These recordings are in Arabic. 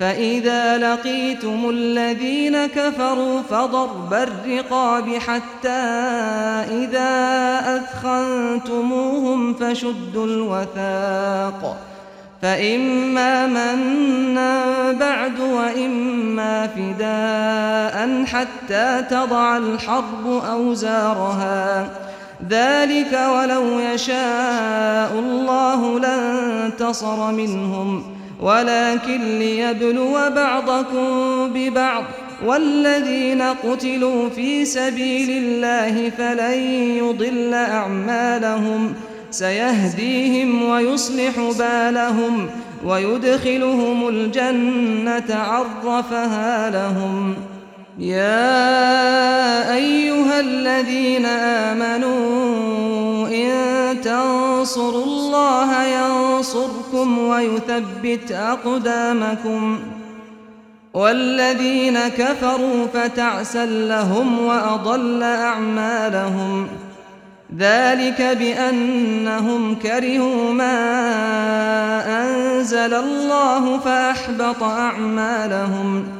فإذا لقيتم الذين كفروا فضرب الرقاب حتى إذا أثخنتموهم فشدوا الوثاق فإما منا بعد وإما فداء حتى تضع الحرب أوزارها. ذلك ولو يشاء الله لانتصر منهم. ولكن ليبلو بعضكم ببعض والذين قتلوا في سبيل الله فلن يضل أعمالهم سيهديهم ويصلح بالهم ويدخلهم الجنة عرفها لهم يا أيها الذين آمنوا إن تنصروا الله ينصركم ويثبت أقدامكم والذين كفروا فتعسا لهم وأضل أعمالهم ذلك بأنهم كرهوا ما أنزل الله فأحبط أعمالهم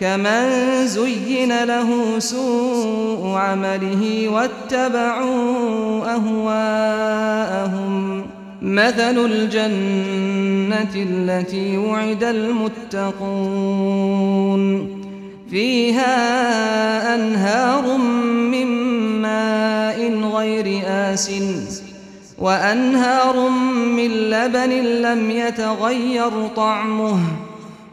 كمن زين له سوء عمله واتبعوا أهواءهم مثل الجنة التي وعد المتقون فيها أنهار من ماء غير آس وأنهار من لبن لم يتغير طعمه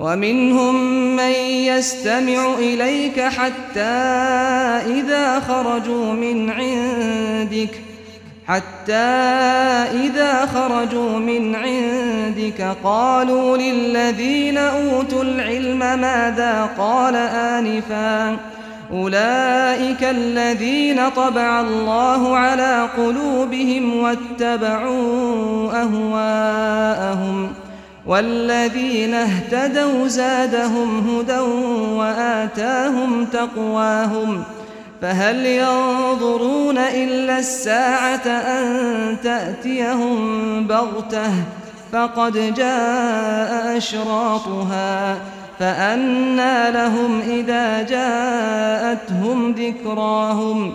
ومنهم من يستمع إليك حتى إذا خرجوا من عندك حتى إذا خرجوا من عندك قالوا للذين أوتوا العلم ماذا قال آنفا؟ أولئك الذين طبع الله على قلوبهم واتبعوا أهواءهم. والذين اهتدوا زادهم هدى وآتاهم تقواهم فهل ينظرون إلا الساعة أن تأتيهم بغتة فقد جاء أشراطها فأنى لهم إذا جاءتهم ذكراهم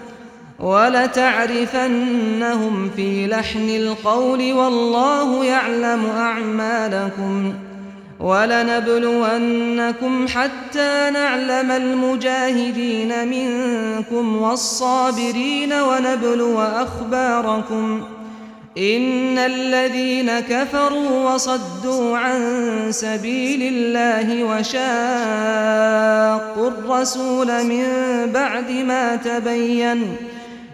ولتعرفنهم في لحن القول والله يعلم أعمالكم ولنبلونكم حتى نعلم المجاهدين منكم والصابرين ونبلو أخباركم إن الذين كفروا وصدوا عن سبيل الله وشاقوا الرسول من بعد ما تبين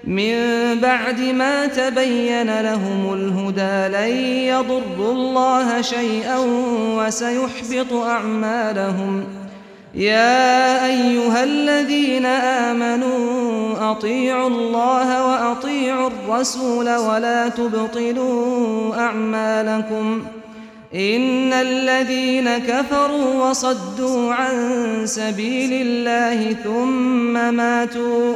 من بعد ما تبين لهم الهدى لن يضروا الله شيئا وسيحبط أعمالهم. يا أيها الذين آمنوا أطيعوا الله وأطيعوا الرسول ولا تبطلوا أعمالكم. إن الذين كفروا وصدوا عن سبيل الله ثم ماتوا.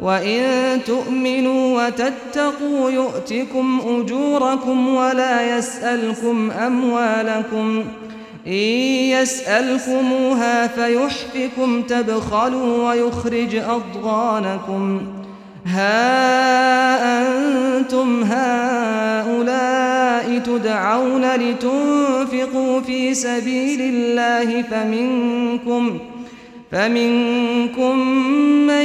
وإن تؤمنوا وتتقوا يؤتكم أجوركم ولا يسألكم أموالكم إن يسألكموها فيحفكم تبخلوا ويخرج أضغانكم ها أنتم هؤلاء تدعون لتنفقوا في سبيل الله فمنكم فمنكم من